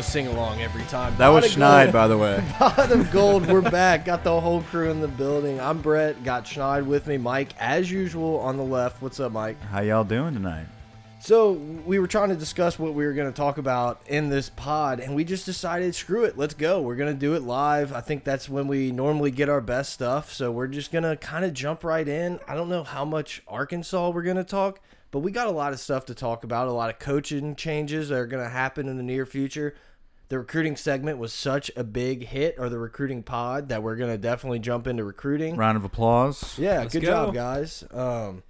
gonna sing along every time. That was Pot of Schneid, Gold- by the way. Pot of Gold. We're back. Got the whole crew in the building. I'm Brett. Got Schneid with me. Mike, as usual, on the left. What's up, Mike? How y'all doing tonight? So we were trying to discuss what we were going to talk about in this pod, and we just decided, screw it, let's go. We're going to do it live. I think that's when we normally get our best stuff. So we're just going to kind of jump right in. I don't know how much Arkansas we're going to talk, but we got a lot of stuff to talk about. A lot of coaching changes that are going to happen in the near future. The recruiting segment was such a big hit, or the recruiting pod, that we're going to definitely jump into recruiting. Round of applause. Yeah, Let's good go. job, guys. Um,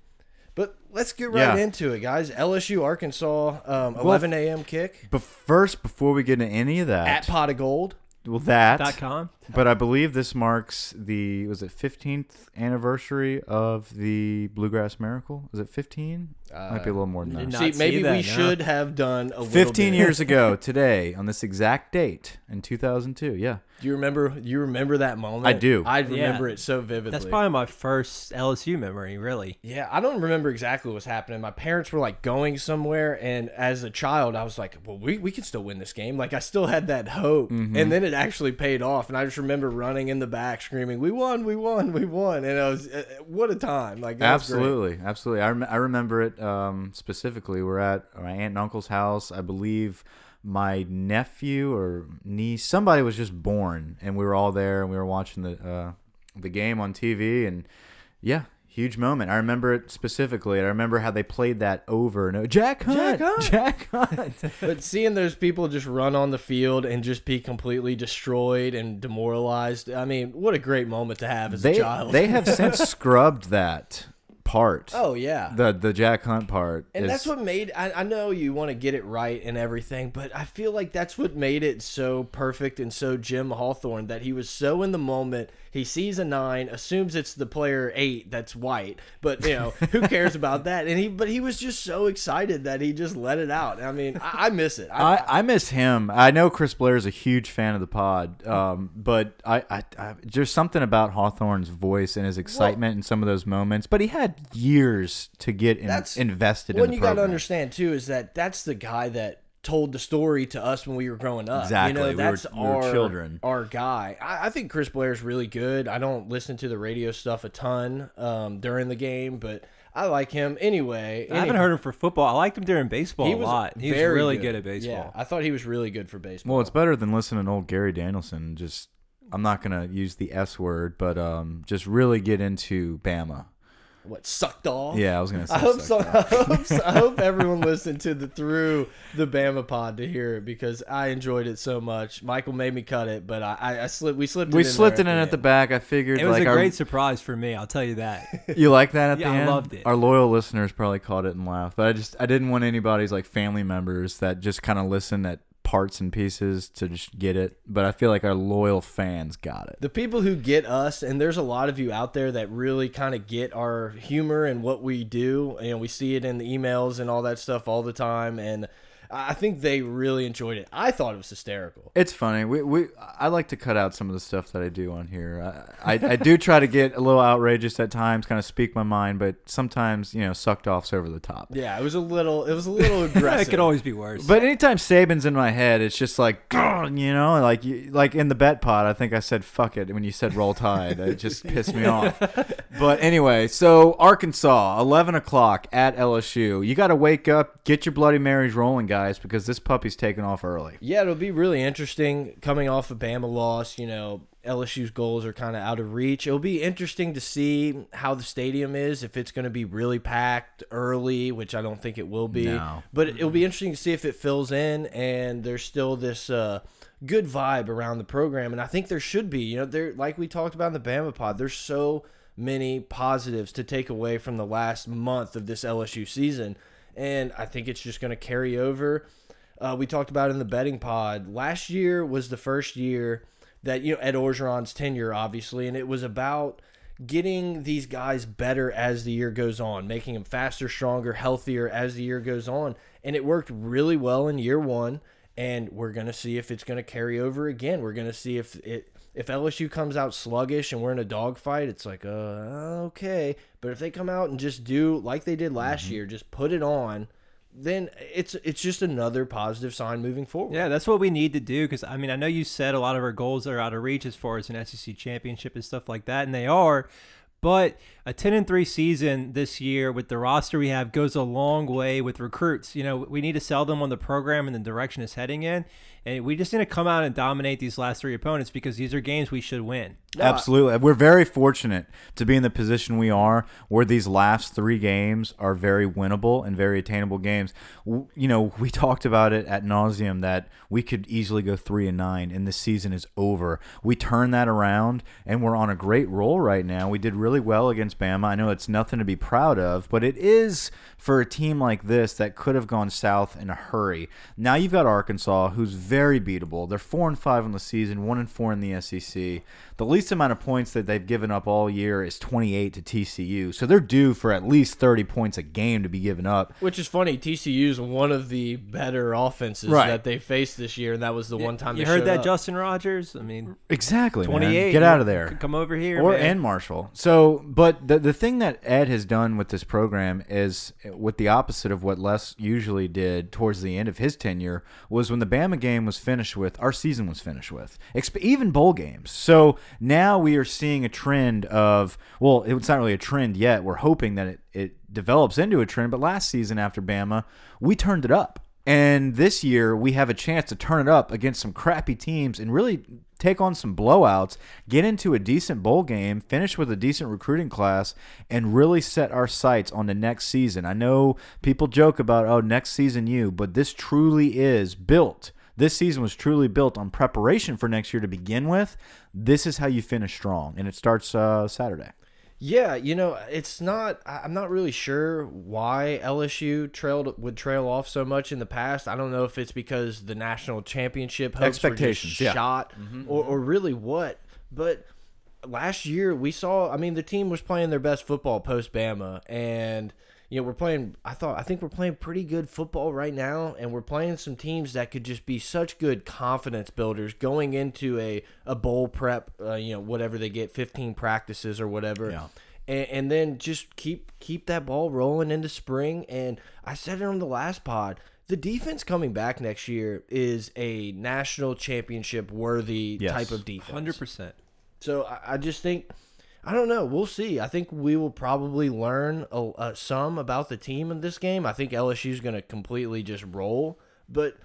but let's get right Yeah. into it, guys. LSU, Arkansas, um, 11 a.m. kick But first, before we get into any of that, at Pot of Gold. well, that. Dot com. But I believe this marks the was it 15th anniversary of the Bluegrass Miracle? Is it 15? Might be a little more than that. not See, see maybe that, we no. should have done a little 15 bit. years ago today on this exact date in 2002. Yeah. Do you remember? You remember that moment? I do. I remember Yeah. it so vividly. That's probably my first LSU memory, really. Yeah, I don't remember exactly what was happening. My parents were like going somewhere, and as a child, I was like, "Well, we we can still win this game." Like I still had that hope, Mm-hmm. and then it actually paid off. And I just remember running in the back, screaming, "We won! We won! We won!" And I was, uh, what a time! Like. Absolutely, absolutely. I, rem I remember it um, specifically. We're at my aunt and uncle's house. I believe my nephew or niece, somebody was just born, and we were all there, and we were watching the uh, the game on TV, and yeah. Huge moment. I remember it specifically. I remember how they played that over and over. Jack Hunt. Jack Hunt. Jack Hunt. But seeing those people just run on the field and just be completely destroyed and demoralized, I mean, what a great moment to have as they a child. they have since scrubbed that part. oh yeah. The the Jack Hunt part. and is- that's what made I, I know you want to get it right and everything, but I feel like that's what made it so perfect and so Jim Hawthorne that he was so in the moment. He sees a nine, assumes it's the player eight that's white, but you know who cares about that? And he, but he was just so excited that he just let it out. I mean, I, I miss it. I, I, I miss him. I know Chris Blair is a huge fan of the pod, um, but I, I, I there's something about Hawthorne's voice and his excitement in some of those moments. But he had years to get in, That's- invested What in you got to understand too is that that's the guy that told the story to us when we were growing up. Exactly. You We know, were- that's we were our children. Our guy. I, I think Chris Blair's really good. I don't listen to the radio stuff a ton um, during the game, but I like him anyway. I haven't heard him for football. I liked him during baseball he a lot. He's really good. at baseball. Yeah, I thought he was really good for baseball. Well, it's better than listening to old Gary Danielson. Just I'm not gonna use the S word, but um, just really get into Bama. What sucked off. Yeah, I was gonna say. I hope so. sucked I hope, so. I hope everyone listened to the through the Bama pod to hear it because I enjoyed it so much. Michael made me cut it, but I, I, I slipped. We slipped. We it in slipped it in at the end. back. I figured It was like a our- great surprise for me. I'll tell you that. You like that at Yeah, the I end? loved it. Our loyal listeners probably caught it and laughed, but I just I didn't want anybody's like family members that just kind of listen at parts and pieces to just get it. But I feel like our loyal fans got it. The people who get us, and there's a lot of you out there that really kind of get our humor and what we do. And we see it in the emails and all that stuff all the time. And I think they really enjoyed it. I thought it was hysterical. It's funny. We we I like to cut out some of the stuff that I do on here. I I, I do try to get a little outrageous at times, kind of speak my mind, but sometimes you know sucked off's over the top. Yeah, it was a little. It was a little aggressive. it could always be worse. But anytime Saban's in my head, it's just like, you know, like you, like in the bet pot. I think I said "fuck it" when you said "roll tide." it just pissed me off. But anyway, so Arkansas, eleven o'clock at LSU. You got to wake up, get your Bloody Marys rolling, guys, because this puppy's taking off early. Yeah, it'll be really interesting coming off a Bama loss. You know, LSU's goals are kind of out of reach. It'll be interesting to see how the stadium is, if it's going to be really packed early, which I don't think it will be. No. But it'll be interesting to see if it fills in and there's still this uh, good vibe around the program. And I think there should be. You know, there like we talked about in the Bama pod, there's so many positives to take away from the last month of this LSU season. And I think it's just going to carry over. Uh, we talked about in the betting pod. Last year was the first year that you know Ed Orgeron's tenure, obviously, and it was about getting these guys better as the year goes on, making them faster, stronger, healthier as the year goes on, and it worked really well in year one. And we're gonna see if it's gonna carry over again. We're gonna see if it if LSU comes out sluggish and we're in a dogfight. It's like, uh, okay. But if they come out and just do like they did last year, just put it on then it's it's just another positive sign moving forward. Yeah, that's what we need to do. Because I mean, I know you said a lot of our goals are out of reach as far as an SEC championship and stuff like that, and they are. But a 10 and 3 season this year with the roster we have goes a long way with recruits. You know, we need to sell them on the program and the direction it's heading in. And we just need to come out and dominate these last three opponents because these are games we should win. Absolutely. We're very fortunate to be in the position we are where these last three games are very winnable and very attainable games. You know, we talked about it at nauseum that we could easily go three and nine and this season is over. We turned that around and we're on a great roll right now. We did really well against Bama. I know it's nothing to be proud of, but it is for a team like this that could have gone south in a hurry. Now you've got Arkansas, who's very beatable. They're four and five on the season, one and four in the SEC. The least amount of points that they've given up all year is 28 to TCU. So they're due for at least 30 points a game to be given up. Which is funny. TCU is one of the better offenses Right. that they faced this year, and that was the one time You they heard that, up. Justin Rogers? I mean, Exactly, man. 28. Get out of there. Come over here. or man. and Marshall. So, but the the thing that Ed has done with this program is with the opposite of what Les usually did towards the end of his tenure was when the Bama game was finished with, our season was finished with, even bowl games. So now we are seeing a trend of well, it's not really a trend yet. We're hoping that it it develops into a trend. But last season after Bama, we turned it up. And this year, we have a chance to turn it up against some crappy teams and really take on some blowouts, get into a decent bowl game, finish with a decent recruiting class, and really set our sights on the next season. I know people joke about, oh, next season you, but this truly is built. This season was truly built on preparation for next year to begin with. This is how you finish strong, and it starts uh, Saturday. Yeah, you know, it's not. I- I'm not really sure why LSU trailed would trail off so much in the past. I don't know if it's because the national championship hopes were just Expectations, yeah. shot, mm-hmm, or, mm-hmm. or really what. But last year we saw. I mean, the team was playing their best football post Bama, and you know we're playing. I thought. I think we're playing pretty good football right now, and we're playing some teams that could just be such good confidence builders going into a a bowl prep. Uh, you know, whatever they get, 15 practices or whatever Yeah. and, and then just keep keep that ball rolling into spring. And I said it on the last pod. The defense coming back next year is a national championship worthy Yes. type of defense. Hundred percent. So I, I just think, I don't know. We'll see. I think we will probably learn a, uh, some about the team in this game. I think LSU is going to completely just roll, but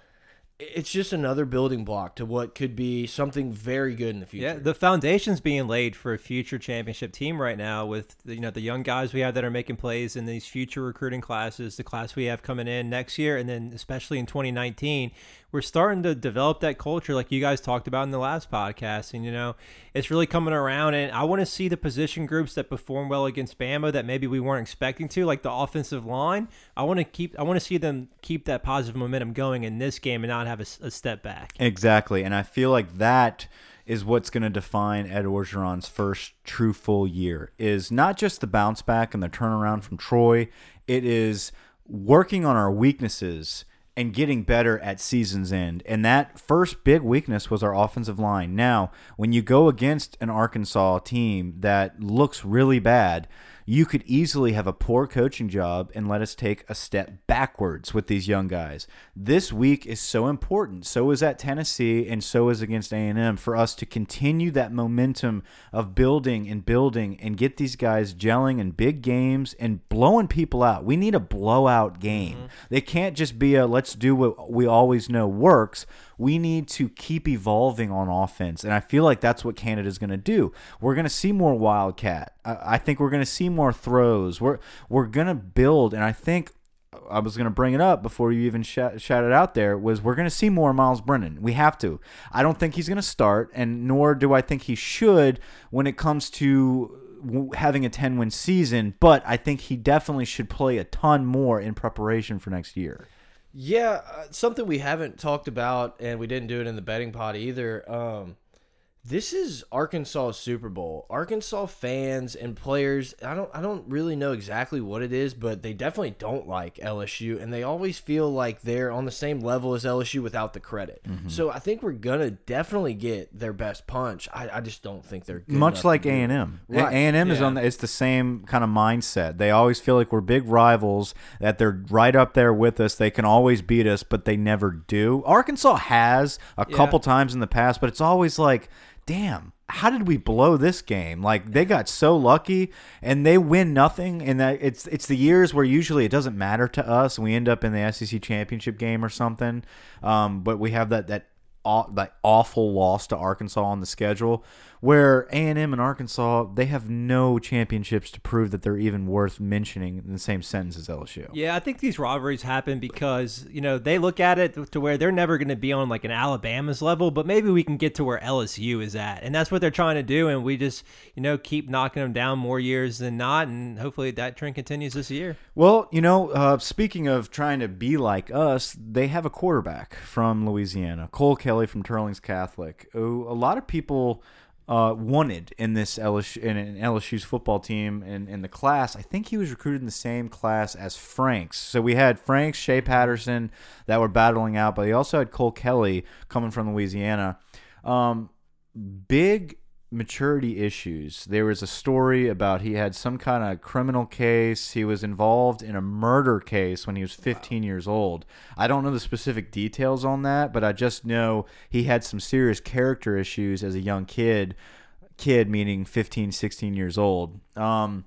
it's just another building block to what could be something very good in the future. Yeah, the foundation's being laid for a future championship team right now with you know the young guys we have that are making plays in these future recruiting classes, the class we have coming in next year, and then especially in 2019, we're starting to develop that culture like you guys talked about in the last podcast, and you know it's really coming around. And I want to see the position groups that perform well against Bama that maybe we weren't expecting to, like the offensive line. I want to keep, I want to see them keep that positive momentum going in this game and not have a step back. Exactly, and I feel like that is what's going to define Ed Orgeron's first true full year. Is not just the bounce back and the turnaround from Troy. It is working on our weaknesses and getting better at season's end. And that first big weakness was our offensive line. Now, when you go against an Arkansas team that looks really bad, you could easily have a poor coaching job and let us take a step backwards with these young guys. This week is so important. So is at Tennessee and so is against A&M for us to continue that momentum of building and building and get these guys gelling in big games and blowing people out. We need a blowout game. Mm-hmm. They can't just be a let's do what we always know works. We need to keep evolving on offense. And I feel like that's what Canada's going to do. We're going to see more Wildcat. I, I think we're going to see more throws. We're, we're going to build. And I think I was going to bring it up before you even sh shouted out there was we're going to see more Myles Brennan. We have to. I don't think he's going to start, and nor do I think he should when it comes to having a 10 win season, but I think he definitely should play a ton more in preparation for next year. Yeah, uh, something we haven't talked about, and we didn't do it in the betting pod either. Um, this is Arkansas Super Bowl. Arkansas fans and players, I don't I don't really know exactly what it is, but they definitely don't like LSU and they always feel like they're on the same level as LSU without the credit. Mm -hmm. So I think we're gonna definitely get their best punch. I, I just don't think they're much like A and M. A and M is on the, it's the same kind of mindset. They always feel like we're big rivals, that they're right up there with us. They can always beat us, but they never do. Arkansas has a Yeah. couple times in the past, but it's always like damn, how did we blow this game? Like they got so lucky and they win nothing and that it's it's the years where usually it doesn't matter to us we end up in the SEC championship game or something. Um, but we have that that that awful loss to Arkansas on the schedule where A&M and Arkansas they have no championships to prove that they're even worth mentioning in the same sentence as LSU. Yeah, I think these rivalries happen because you know they look at it to where they're never going to be on like an Alabama's level, but maybe we can get to where LSU is at, and that's what they're trying to do. And we just you know keep knocking them down more years than not, and hopefully that trend continues this year. Well, you know, uh, speaking of trying to be like us, they have a quarterback from Louisiana, Cole Kelley from Teurlings Catholic, who a lot of people uh, wanted in this LSU in, in LSU's football team in, in the class. I think he was recruited in the same class as Franks. So we had Franks, Shea Patterson that were battling out, but he also had Cole Kelley coming from Louisiana. Um, big maturity issues. There was a story about he had some kind of criminal case. He was involved in a murder case when he was 15 years old. I don't know the specific details on that, but I just know he had some serious character issues as a young kid. Kid meaning 15, 16 years old. Um,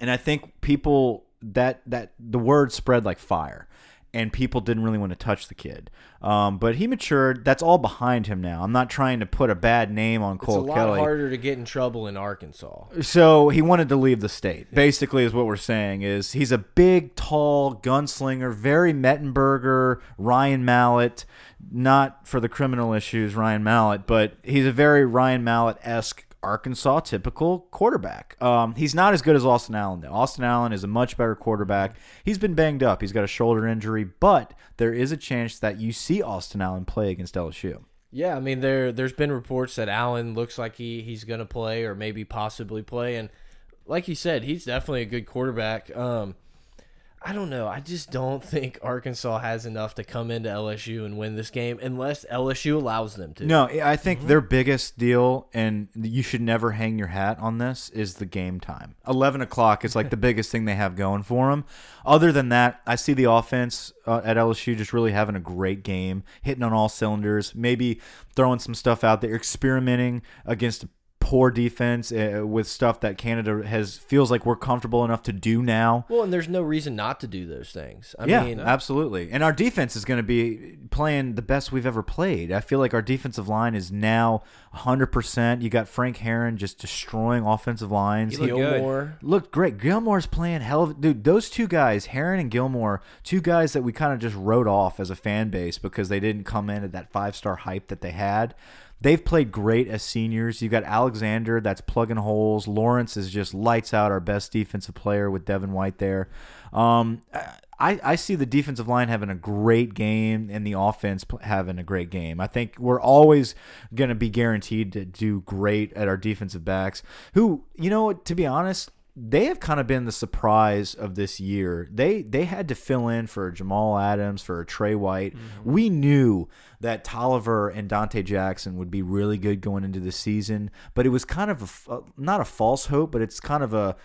and I think people that that the word spread like fire and people didn't really want to touch the kid. Um, but he matured. That's all behind him now. I'm not trying to put a bad name on Cole. It's a lot Kelley. harder to get in trouble in Arkansas. So he wanted to leave the state. Basically, is what we're saying is he's a big, tall gunslinger, very Mettenberger, Ryan Mallett. Not for the criminal issues, Ryan Mallett, but he's a very Ryan Mallett esque Arkansas typical quarterback. Um, he's not as good as Austin Allen though. Austin Allen is a much better quarterback. He's been banged up. He's got a shoulder injury, but there is a chance that you see Austin Allen play against LSU. Yeah, I mean there there's been reports that Allen looks like he he's gonna play or maybe possibly play, and like you said, he's definitely a good quarterback. Um, I don't know. I just don't think Arkansas has enough to come into LSU and win this game unless LSU allows them to. No, I think their biggest deal, and you should never hang your hat on this, is the game time. 11 o'clock is like the biggest thing they have going for them. Other than that, I see the offense uh, at LSU just really having a great game, hitting on all cylinders, maybe throwing some stuff out there, experimenting against poor defense uh, with stuff that Canada has feels like we're comfortable enough to do now. Well, and there's no reason not to do those things. I yeah, mean, absolutely. And our defense is going to be playing the best we've ever played. I feel like our defensive line is now 100%. You got Frank Herron just destroying offensive lines. He looked good. Gilmore. looked great. Gilmore's playing hell of dude. Those two guys, Herron and Gilmore, two guys that we kind of just wrote off as a fan base because they didn't come in at that five star hype that they had. They've played great as seniors. You've got Alexander that's plugging holes. Lawrence is just lights out, our best defensive player with Devin White there. Um, I, I see the defensive line having a great game and the offense having a great game. I think we're always going to be guaranteed to do great at our defensive backs, who, you know, to be honest, they have kind of been the surprise of this year. They they had to fill in for Jamal Adams, for Trey White. We knew that Toliver and Donte Jackson would be really good going into the season, but it was kind of a uh, not a false hope, but it's kind of a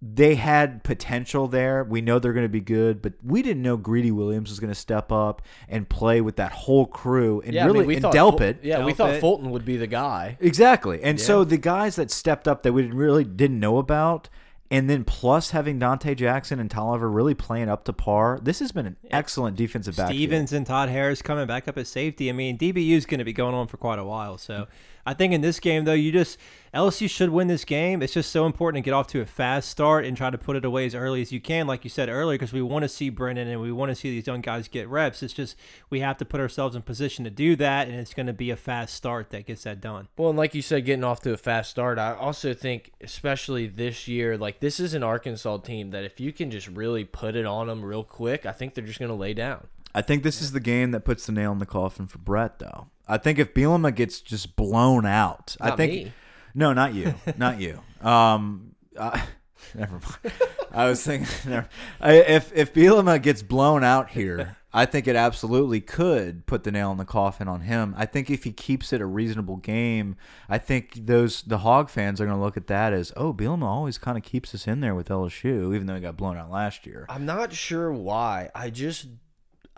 they had potential there. We know they're going to be good, but we didn't know Greedy Williams was going to step up and play with that whole crew and Yeah, I really mean, we and thought Delpit. Ful- yeah, we thought Delpit. Fulton would be the guy. Exactly. And so the guys that stepped up that we really didn't know about, and then plus having Donte Jackson and Toliver really playing up to par, this has been an excellent defensive backfield. Stevens and Todd Harris coming back up at safety. I mean, DBU is going to be going on for quite a while. So mm-hmm. I think in this game, though, you just LSU should win this game. It's just so important to get off to a fast start and try to put it away as early as you can, like you said earlier, because we want to see Brennan and we want to see these young guys get reps. It's just we have to put ourselves in position to do that, and it's going to be a fast start that gets that done. Well, and like you said, getting off to a fast start, I also think, especially this year, like this is an Arkansas team that if you can just really put it on them real quick, I think they're just going to lay down. I think this is the game that puts the nail in the coffin for Brett, though. I think if Bielema gets just blown out, I think me. no, not you, not you. Um, uh, never mind. I was thinking never, I, if if Bielema gets blown out here, I think it absolutely could put the nail in the coffin on him. I think if he keeps it a reasonable game, I think those the Hog fans are going to look at that as oh, Bielema always kind of keeps us in there with LSU, even though he got blown out last year. I'm not sure why. I just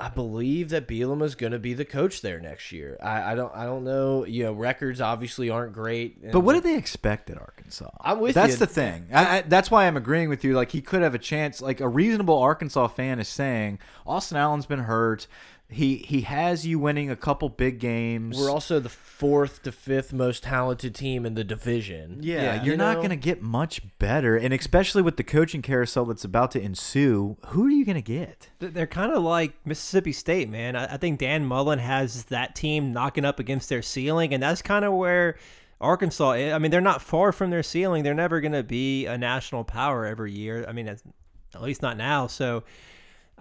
I believe that Bielema's going to be the coach there next year. I, I don't I don't know. You know, records obviously aren't great. But what did they expect at Arkansas? I'm with you. that's you. the thing. I, I, that's why I'm agreeing with you. Like he could have a chance. Like a reasonable Arkansas fan is saying, Austin Allen's been hurt. He he has you winning a couple big games. We're also the fourth to fifth most talented team in the division. yeah, Yeah. you're You not know? going to get much better, and especially with the coaching carousel that's about to ensue, who are you going to get? They're kind of like Mississippi State, man. I, I think Dan Mullen has that team knocking up against their ceiling, and that's kind of where Arkansas. i- I mean, they're not far from their ceiling. They're never going to be a national power every year. I mean, at least not now. So.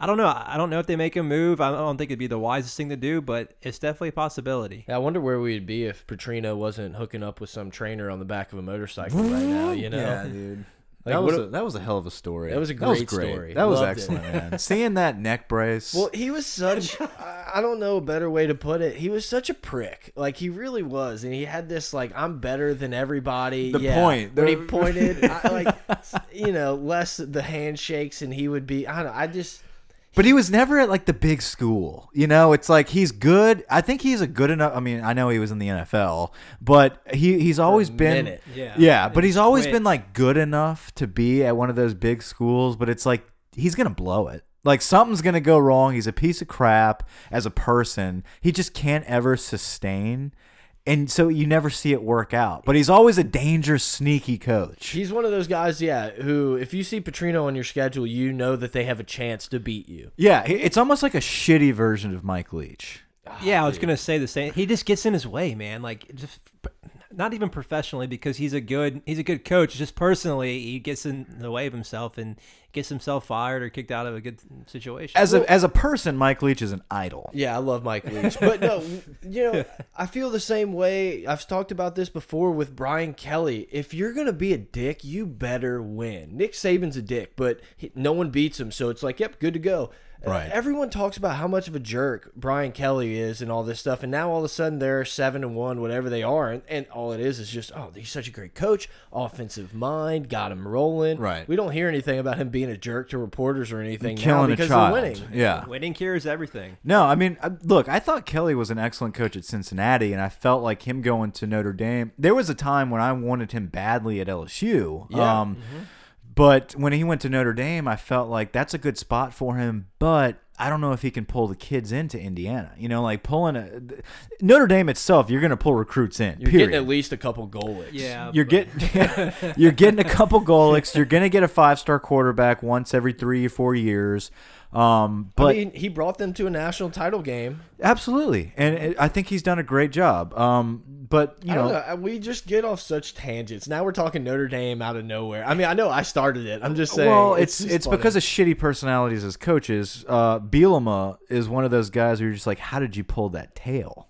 I don't know. I don't know if they make a move. I don't think it'd be the wisest thing to do, but it's definitely a possibility. Yeah, I wonder where we'd be if Petrino wasn't hooking up with some trainer on the back of a motorcycle right now. You know, dude. Like, that, was a, that was a hell of a story. That was a That was great great. story. That was Loved it. excellent, man. Seeing that neck brace. Well, he was such I I don't know a better way to put it. He was such a prick. Like he really was. And he had this like I'm better than everybody. The yeah. point. When he pointed I, like you know, less the handshakes and he would be I don't know, I just But he was never at like the big school. You know, it's like he's good. I think he's a good enough. I mean, I know he was in the NFL, but he he's always been minute. Yeah. yeah. But he's always quit. been like good enough to be at one of those big schools. But it's like he's gonna blow it. Like something's gonna go wrong. He's a piece of crap as a person. He just can't ever sustain. And so you never see it work out. But he's always a dangerous, sneaky coach. he's one of those guys, yeah, who if you see Petrino on your schedule, you know that they have a chance to beat you. Yeah, it's almost like a shitty version of Mike Leach. Yeah, I was gonna say the same. He just gets in his way, man. Like just not even professionally because he's a good he's a good coach. Just personally, he gets in the way of himself and gets himself fired or kicked out of a good situation. As a as a person, Mike Leach is an idol. Yeah, I love Mike Leach. But no, you know, I feel the same way. I've talked about this before with Brian Kelly. If you're going to be a dick, you better win. Nick Saban's a dick, but he, no one beats him. So it's like, yep, good to go. Right. everyone talks about how much of a jerk Brian Kelly is and all this stuff. And now all of a sudden they're seven and one, whatever they are. And, and all it is is just, oh, he's such a great coach, offensive mind, got him rolling. Right. We don't hear anything about him being a jerk to reporters or anything now Killing a because child. they're winning. Yeah. winning cures everything. No, I mean, uh, look, I thought Kelly was an excellent coach at Cincinnati, and I felt like him going to Notre Dame. There was a time when I wanted him badly at LSU. Yeah. Um, But when he went to Notre Dame, I felt like that's a good spot for him. But I don't know if he can pull the kids into Indiana. You know, like pulling a Notre Dame itself, you're going to pull recruits in. You're period. getting at least a couple goalies. Yeah, You're but- getting you're getting a couple goalies. You're gonna get a five star quarterback once every three or four years. Um, but I mean, he brought them to a national title game. absolutely, and it, I think he's done a great job. Um, but you know, know. We just get off such tangents. Now we're talking Notre Dame out of nowhere. I mean, I know I started it. I'm just saying. well, it's it's, funny. because of shitty personalities as coaches. Uh, Bielema is one of those guys where you're just like, how did you pull that tail?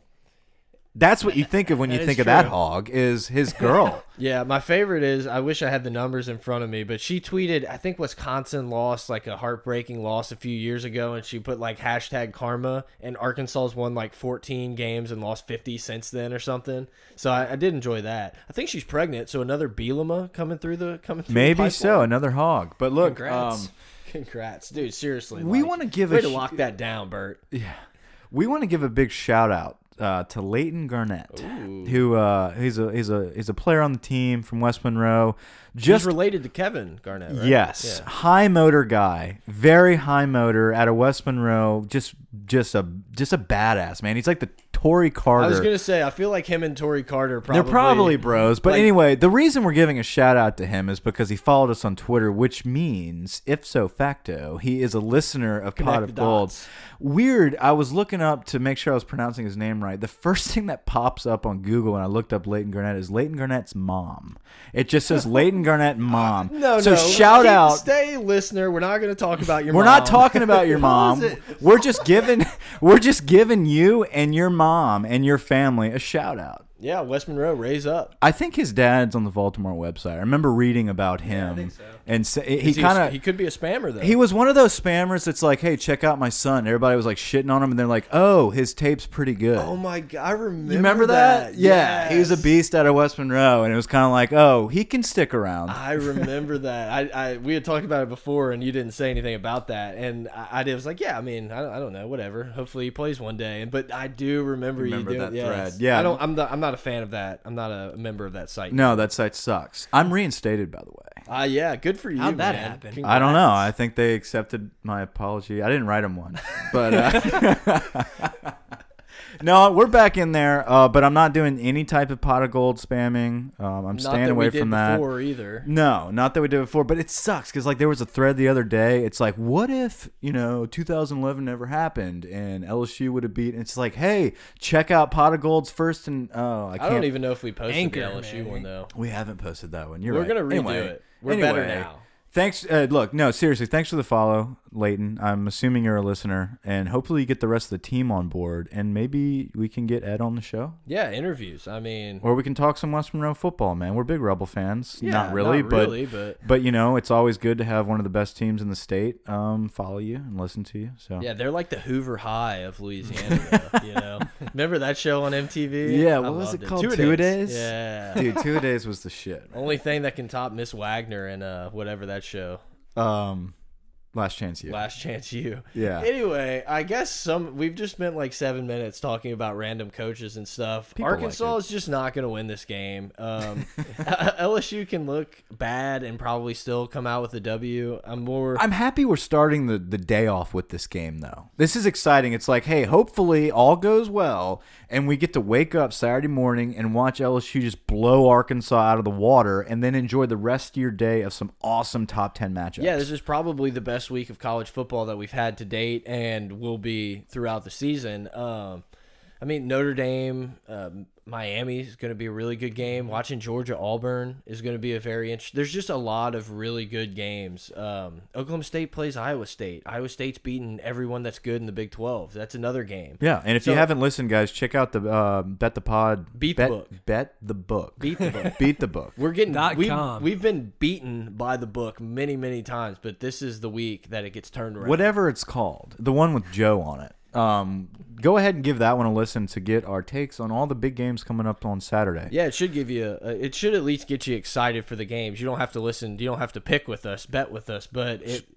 That's what you think of when you think of that hog is his girl. yeah. My favorite is I wish I had the numbers in front of me, but she tweeted. I think Wisconsin lost like a heartbreaking loss a few years ago, and she put like hashtag karma. And Arkansas's won like 14 games and lost 50 since then or something. So I, I did enjoy that. I think she's pregnant, so another Bielema coming through the coming through. the Maybe so, another hog. But look, Congrats. um, Congrats, dude. Seriously, We like, wanna give a way to sh- lock that down, Bert. Yeah. We want to give a big shout out uh, to Leighton Garnett, who uh, he's a he's a he's a player on the team from West Monroe. Just Just related to Kevin Garnett, right? yes, Yeah. high motor guy, very high motor out of West Monroe. Just just a just a badass man. He's like the Tory Carter. I was gonna say, I feel like him and Tory Carter probably. They're probably bros. But like- anyway, the reason we're giving a shout out to him is because he followed us on Twitter, which means, if so facto, he is a listener of Pot of Gold. Weird. I was looking up to make sure I was pronouncing his name right. The first thing that pops up on Google when I looked up Leighton Garnett is Leighton Garnett's mom. It just says Leighton Garnett mom. No, so no. shout keep- out. Stay, listener. We're not gonna talk about your. Mom. We're mom. not talking about your mom. We're just giving we're just giving you and your mom and your family a shout out. Yeah, West Monroe, raise up. I think his dad's on the Baltimore website. I remember reading about him, think so. And sa- he he, kind of he could be a spammer though. he was one of those spammers that's like, "Hey, check out my son." Everybody was like shitting on him, and they're like, "Oh, his tape's pretty good." Oh my god, I remember. you remember that? Yeah, he was a beast out of West Monroe, and it was kind of like, "Oh, he can stick around." I remember that. I, I we had talked about it before, and you didn't say anything about that. And I, I did- was like, yeah, I mean, I, don't- I don't know, whatever. Hopefully, he plays one day. And but I do remember, Remember you doing that yes. thread. Yeah. I don't. I'm not. I'm not a fan of that. I'm not a member of that site. no, that site sucks. I'm reinstated, by the way. Ah, yeah. Good for you. How'd that man. happen? I don't know. I think they accepted my apology. I didn't write them one, but uh, no, we're back in there. Uh, but I'm not doing any type of pot of gold spamming. Um, I'm Not staying that away we did from that. before either. No, not that we did before, but it sucks because like there was a thread the other day. It's like, what if you know 2011 never happened and LSU would have beat? It's like, hey, check out Pot of Gold's first and oh, I I, can't. I don't even know if we posted Anchor, the LSU man. one though. We haven't posted that one. You're We're right. gonna redo Anyway, it. We're better anyway, now. Thanks. Uh, look, no, seriously. Thanks for the follow, Leighton. I'm assuming you're a listener, and hopefully you get the rest of the team on board, and maybe we can get Ed on the show, Yeah, interviews. I mean, or we can talk some West Monroe football. Man, we're big Rebel fans. yeah, not really, but really, but but you know, it's always good to have one of the best teams in the state um, follow you and listen to you. So yeah, they're like the Hoover High of Louisiana. though, you know, remember that show on MTV? Yeah, what was it called? Two-A-Days? Two-A-Days? Yeah. dude, two days was the shit. Only thing that can top Miss Wagner and uh, whatever that show. Um, Last Chance U. Last Chance U. Yeah. Anyway, I guess some we've just spent like seven minutes talking about random coaches and stuff. People like Arkansas it. is just not going to win this game. Um, LSU can look bad and probably still come out with a W. I'm more. I'm happy we're starting the, the day off with this game, though. This is exciting. It's like, hey, hopefully all goes well, and we get to wake up Saturday morning and watch LSU just blow Arkansas out of the water, and then enjoy the rest of your day of some awesome top 10 matchups. yeah, this is probably the best week of college football that we've had to date, and will be throughout the season. Um, I mean, Notre Dame, um, Miami is going to be a really good game. Watching Georgia Auburn is going to be a very interesting. There's just a lot of really good games. Um, Oklahoma State plays Iowa State. Iowa State's beaten everyone that's good in the Big 12. That's another game. Yeah, and if you haven't listened, guys, check out the uh, Bet the Pod. Beat the bet, book. Bet the book. Beat the book. Beat the book. We're getting Dot we've, com. we've been beaten by the book many many times, but this is the week that it gets turned around. whatever it's called, the one with Joe on it. Um, go ahead and give that one a listen to get our takes on all the big games coming up on Saturday. Yeah, it should give you. A, it should at least get you excited for the games. You don't have to listen. You don't have to pick with us, bet with us. But it.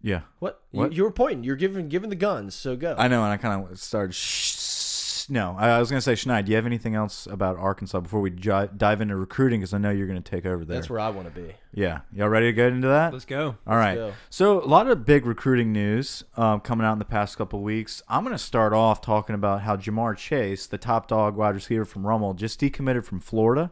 Yeah. What? What? You, you were pointing. You're giving giving the guns. So go. I know, and I kind of started. Shh, no, I, I was gonna say, Shania, do you have anything else about Arkansas before we ji- dive into recruiting? Because I know you're gonna take over there. That's where I want to be. yeah, y'all ready to get into that? Let's go. All right. go. So a lot of big recruiting news um, coming out in the past couple weeks. I'm going to start off talking about how Ja'Marr Chase, the top dog wide receiver from Rummel, just decommitted from Florida.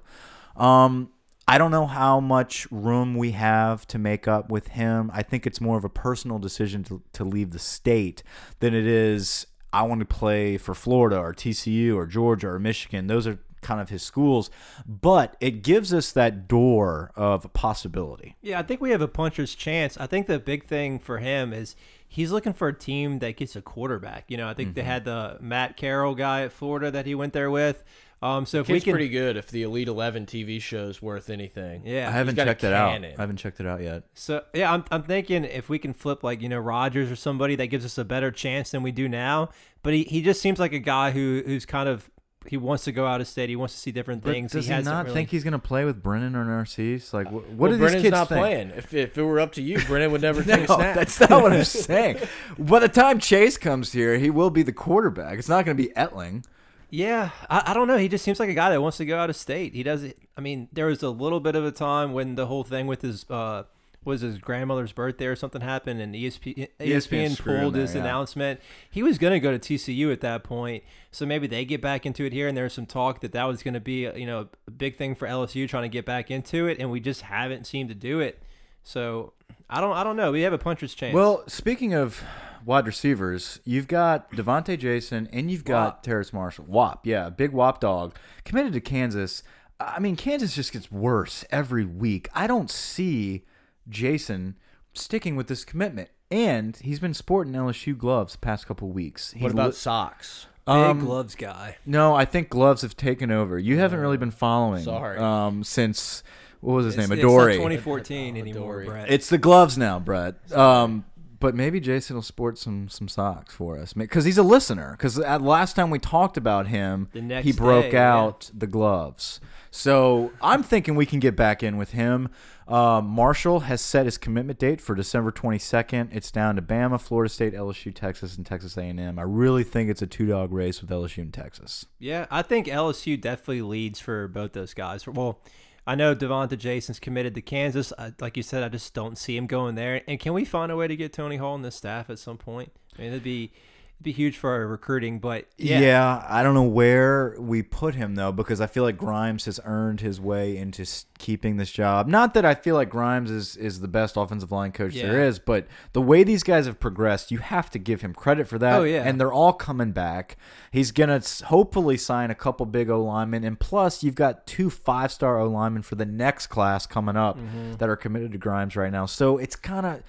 Um, I don't know how much room we have to make up with him. I think it's more of a personal decision to, to leave the state than it is I want to play for Florida or TCU or Georgia or Michigan. Those are kind of his schools, but it gives us that door of possibility. Yeah, I think we have a puncher's chance. I think the big thing for him is he's looking for a team that gets a quarterback. You know, I think they Mm-hmm. had the Matt Corral guy at Florida that he went there with. Um, so if we Kid's can, pretty good. If the Elite Eleven TV show's worth anything. yeah, I haven't checked it out. I haven't checked it out yet. So yeah, I'm I'm thinking if we can flip like you know Rogers or somebody that gives us a better chance than we do now. But he, he just seems like a guy who who's kind of he wants to go out of state. He wants to see different But things. does he, hasn't really- think he's going to play with Brennan or Narcisse? Like, wh- what Well, do these kids not think? playing. If, if it were up to you, Brennan would never take a No, snap. that's not what I'm saying. By the time Chase comes here, he will be the quarterback. It's not going to be Etling. Yeah, I, I don't know. He just seems like a guy that wants to go out of state. He does. I mean, there was a little bit of a time when the whole thing with his uh, was his grandmother's birthday or something happened, and E ESPN, ESPN ESPN screwed him pulled there, his yeah. announcement. He was going to go to TCU at that point, so maybe they get back into it here. And there's some talk that that was going to be, you know, a big thing for LSU trying to get back into it, and we just haven't seemed to do it. So I don't, I don't know. We have a puncher's chance. Well, speaking of wide receivers, you've got Devonta Jason and you've got Wap. Terrace Marshall. Wap, yeah, big Wap dog committed to Kansas. I mean, Kansas just gets worse every week. I don't see Jason sticking with this commitment, and he's been sporting LSU gloves the past couple weeks. He What about li- socks? big um, gloves guy. No, I think gloves have taken over. You haven't really been following. sorry. Um, since what was his It's, name? it's not Adore. 2014 anymore, Adore. Brett. It's the gloves now, Brett. Um, but maybe Jason will sport some some socks for us because he's a listener. Because last time we talked about him, The next he broke day, yeah. out the gloves. So I'm thinking we can get back in with him. Um, Marshall has set his commitment date for December 22nd. It's down to Bama, Florida State, LSU, Texas, and Texas A&M. I really think it's a two dog race with LSU and Texas. Yeah, I think LSU definitely leads for both those guys. Well, I know Devonta Jason's committed to Kansas. I, like you said, I just don't see him going there. And can we find a way to get Tony Hull in the staff at some point? I mean, it'd be it'd be huge for our recruiting. But yeah, Yeah. I don't know where we put him though, because I feel like Grimes has earned his way into keeping this job. Not that I feel like Grimes is is the best offensive line coach there Yeah. is, but the way these guys have progressed, you have to give him credit for that. Oh, yeah. and they're all coming back. He's gonna hopefully sign a couple big O linemen, and plus you've got two five star O linemen for the next class coming up Mm-hmm. that are committed to Grimes right now. So it's kind of.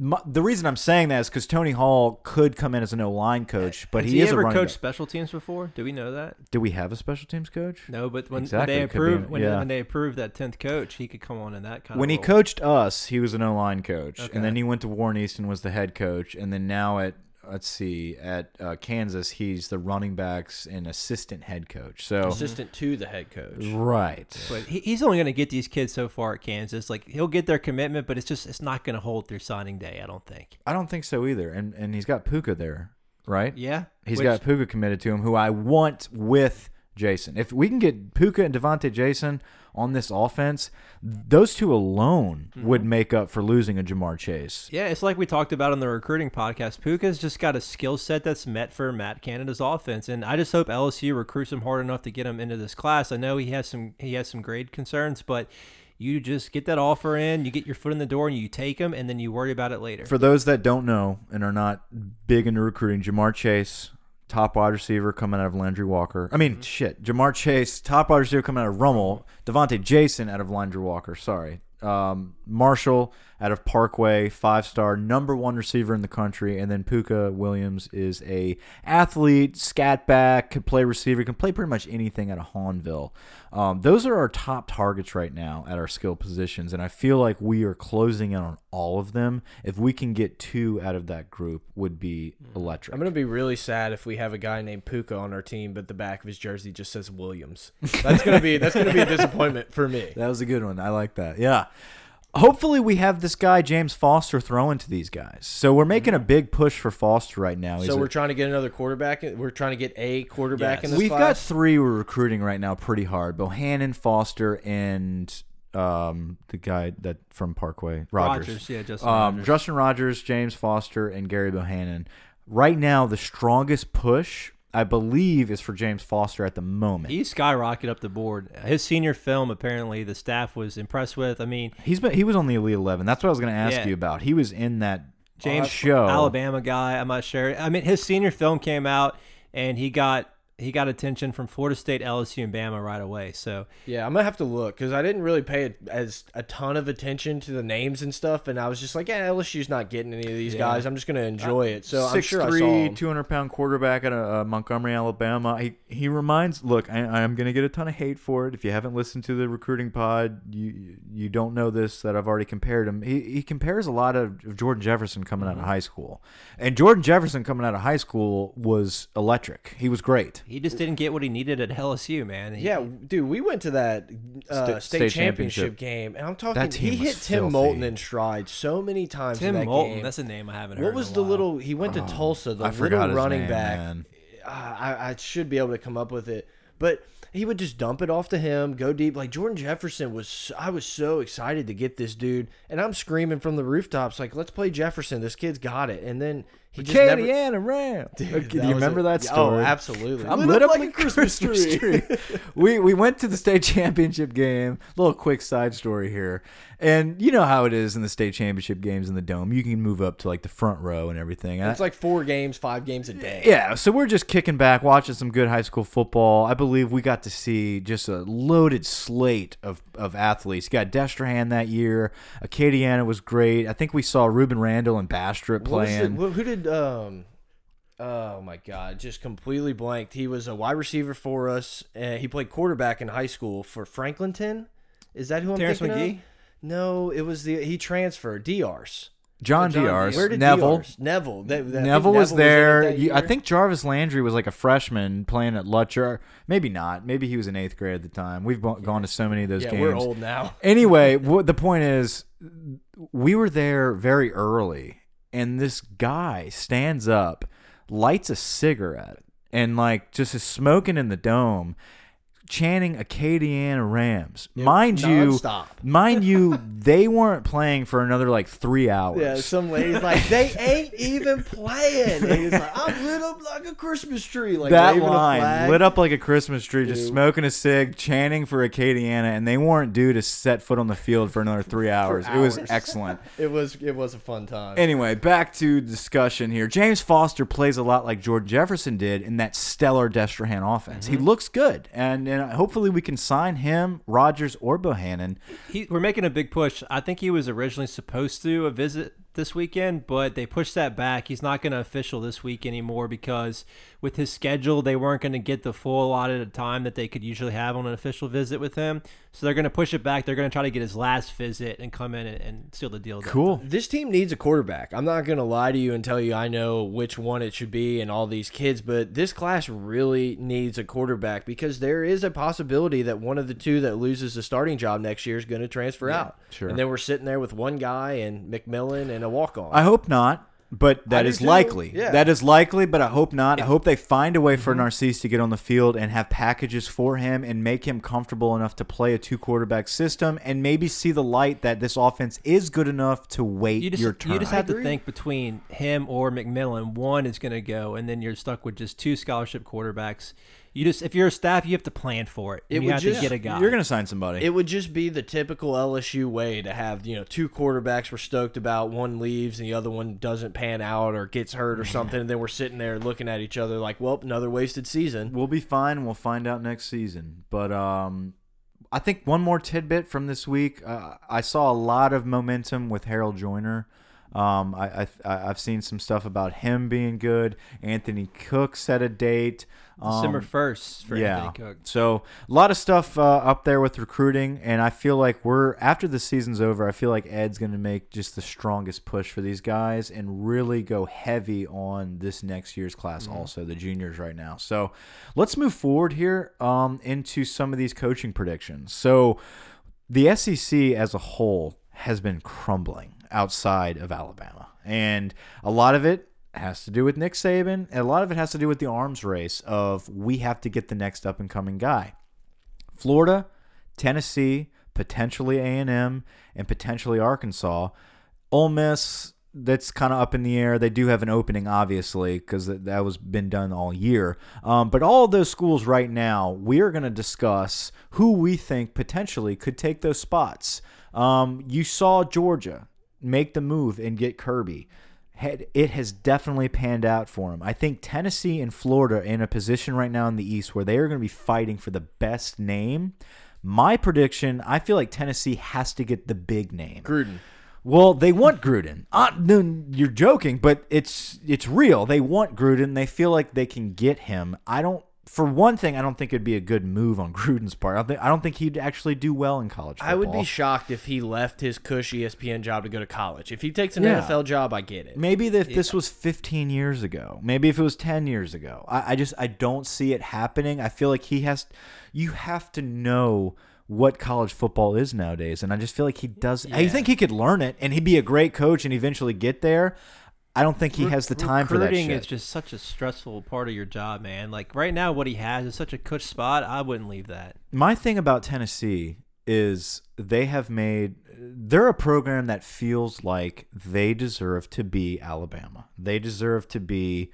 The reason I'm saying that is because Tony Hull could come in as an O line coach, but Has he, he, is ever a running coached back. special teams before? Do we know that? Do we have a special teams coach? No, but when, Exactly, when they be approved when, yeah. when they approved that tenth coach, he could come on in that kind of When of. he coached us, he was an O line coach, Okay. and then he went to Warren Easton was the head coach, and then now at let's see at uh, Kansas, he's the running backs and assistant head coach. So Assistant to the head coach. right, But he, he's only going to get these kids so far at Kansas. Like he'll get their commitment, but it's just it's not going to hold through signing day. I don't think. I don't think so either. And and he's got Pooka there, right? Yeah, He's Which- got Pooka committed to him, who I want with Jason. If we can get Pooka and Devonta Jason on this offense, those two alone mm-hmm. would make up for losing a Ja'Marr Chase. Yeah, it's like we talked about on the recruiting podcast. Pooka's just got a skill set that's met for Matt Canada's offense, and I just hope LSU recruits him hard enough to get him into this class. I know he has some he has some grade concerns, but you just get that offer in, you get your foot in the door, and you take him, and then you worry about it later. For those that don't know and are not big into recruiting, Ja'Marr Chase, top wide receiver coming out of Landry Walker. I mean, shit. Ja'Marr Chase, top wide receiver coming out of Rummel. Devonta Jason out of Landry Walker. Sorry. Um, Marshall out of Parkway, five star, number one receiver in the country, and then Pooka Williams is a athlete, scat back, can play receiver, can play pretty much anything out of Hahnville. Um, those are our top targets right now at our skill positions, and I feel like we are closing in on all of them. If we can get two out of that group, would be electric. I'm gonna be really sad if we have a guy named Pooka on our team, but the back of his jersey just says Williams. That's gonna be that's gonna be a disappointment for me. That was a good one. I like that. Yeah. Hopefully, we have this guy James Foster throwing to these guys. So we're making a big push for Foster right now. He's So we're trying to get another quarterback. We're trying to get a quarterback Yes. in this We've got three we're recruiting right now pretty hard. Bohannon, Foster, and um, the guy that from Parkway, Rogers. Rogers, yeah, Justin um, Rogers. Justin Rogers, James Foster, and Gary Bohannon. Right now, the strongest push, I believe, is for James Foster at the moment. He skyrocketed up the board. His senior film, apparently, the staff was impressed with. I mean, He's been he was on the Elite Eleven. That's what I was going to ask Yeah. you about. He was in that James show. Alabama guy. I'm not sure. I mean, his senior film came out, and he got he got attention from Florida State, LSU, and Bama right away. So Yeah, I'm gonna have to look because I didn't really pay as a ton of attention to the names and stuff, and I was just like, yeah, LSU's not getting any of these Yeah. guys. I'm just gonna enjoy it. So I'm Six sure I three, saw him. 200 pound quarterback at uh, Montgomery, Alabama. He he reminds. Look, I, I'm going to get a ton of hate for it. If you haven't listened to the recruiting pod, you you don't know this that I've already compared him. He he compares a lot of, of Jordan Jefferson coming out of Mm-hmm. high school, and Jordan Jefferson coming out of high school was electric. He was great. He just didn't get what he needed at LSU, man. He- Yeah, dude, we went to that uh, Sta- state, state championship, championship. game, and I'm talking. That team he was hit Tim filthy. Moulton in stride so many times. Tim in that Moulton. game. That's a name I haven't heard. what in was a the while. little? He went to Tulsa. The I forgot little his running name, back. man. Uh, I, I should be able to come up with it, But he would just dump it off to him, go deep. Like Jordan Jefferson was, I was so excited to get this dude, and I'm screaming from the rooftops like, "Let's play Jefferson! This kid's got it!" And then he just never. Acadiana Ram. Dude, Do you remember a- that Oh, story? absolutely. I'm lit, up, like a Christmas, tree. we we went to the state championship game. Little quick side story here, and you know how it is in the state championship games in the dome. You can move up to like the front row and everything. It's like four games, five games a day. Yeah, so we're just kicking back, watching some good high school football. I believe we got to see just a loaded slate of, of athletes. You got Destrehan that year. Acadiana was great. I think we saw Rueben Randle and Bastrop What was the- playing. who who did? Um, oh my God, just completely blanked. He was a wide receiver for us. Uh, he played quarterback in high school for Franklinton. Is that who I'm Terrence thinking Magee? of? No, it was the he transferred Drs. John John Diars, Where did Neville. Drs? Neville. That- that- Neville was it there. You- I think Jarvis Landry was like a freshman playing at Lutcher. Maybe not. Maybe he was in eighth grade at the time. We've gone to so many of those Yeah, games. we're old now. anyway, what the point is, we were there very early, and this guy stands up, lights a cigarette, and like just is smoking in the dome, chanting Acadiana Rams. mind you, mind you, they weren't playing for another like three hours. Yeah, some lady's like, they ain't even playing. And he's like, I'm lit up like a Christmas tree. Like that line lit up like a Christmas tree, just smoking a cig, chanting for Acadiana, and they weren't due to set foot on the field for another three hours. It was excellent. It was it was a fun time. Anyway, back to discussion here. James Foster plays a lot like Jordan Jefferson did in that stellar Destrehan offense. Mm-hmm. He looks good, and, and hopefully we can sign him, Rogers, or Bohannon. He, we're making a big push. I think he was originally supposed to a visit this weekend, but they pushed that back. He's not going to official this week anymore because with his schedule, they weren't going to get the full allotted of time that they could usually have on an official visit with him. So they're going to push it back. They're going to try to get his last visit and come in and, and seal the deal. Cool. This team needs a quarterback. I'm not going to lie to you and tell you I know which one it should be and all these kids, but this class really needs a quarterback because there is a possibility that one of the two that loses the starting job next year is going to transfer out. sure. And then we're sitting there with one guy and McMillan and a walk on. I hope not. But that do is too. likely. Yeah. That is likely, but I hope not. I hope they find a way for mm-hmm. Narcisse to get on the field and have packages for him and make him comfortable enough to play a two quarterback system and maybe see the light that this offense is good enough to wait You just, your turn. you just have to agree. think between him or McMillan, one is going to go, and then you're stuck with just two scholarship quarterbacks. You just, if you're a staff, you have to plan for it. It you would have just- to get a guy. You're going to sign somebody. It would just be the typical LSU way to have, you know, two quarterbacks we're stoked about, one leaves and the other one doesn't pan out or gets hurt or something, and then we're sitting there looking at each other like, well, another wasted season. We'll be fine. We'll find out next season. But um, I think one more tidbit from this week. Uh, I saw a lot of momentum with Harold Joiner. Um, I, I I've seen some stuff about him being good. Anthony Cook set a date. December Um, 1st for yeah. Anthony Cook. So a lot of stuff uh, up there with recruiting, and I feel like we're after the season's over. I feel like Ed's going to make just the strongest push for these guys and really go heavy on this next year's class, also the juniors right now. So let's move forward here um, into some of these coaching predictions. So the SEC as a whole has been crumbling outside of Alabama, and a lot of it has to do with Nick Saban, and a lot of it has to do with the arms race of we have to get the next up and coming guy. Florida, Tennessee, potentially A&M, and potentially Arkansas. Ole Miss, that's kind of up in the air. They do have an opening, obviously, because that, was been done all year. Um, but all those schools right now, we are going to discuss who we think potentially could take those spots. Um, you saw Georgia make the move and get Kirby had- it has definitely panned out for him. I think Tennessee and Florida are in a position right now in the East where they are going to be fighting for the best name. My prediction, I feel like Tennessee has to get the big name. Gruden. Well, they want Gruden. Uh, no, you're joking, but it's it's real. They want Gruden. They feel like they can get him. I don't. For one thing, I don't think it'd be a good move on Gruden's part. I don't think, I don't think he'd actually do well in college football. I would be shocked if he left his cush ESPN job to go to college. If he takes an Yeah. NFL job, I get it. Maybe if this was 15 years ago, maybe if it was 10 years ago. I, I just I don't see it happening. I feel like he has. You have to know what college football is nowadays, and I just feel like he does. I think he could learn it, and he'd be a great coach and eventually get there. I don't think he Re- has the time for that recruiting is just such a stressful part of your job, man. Like right now, what he has is such a cush spot. I wouldn't leave that. My thing about Tennessee is they have made they're a program that feels like they deserve to be Alabama. They deserve to be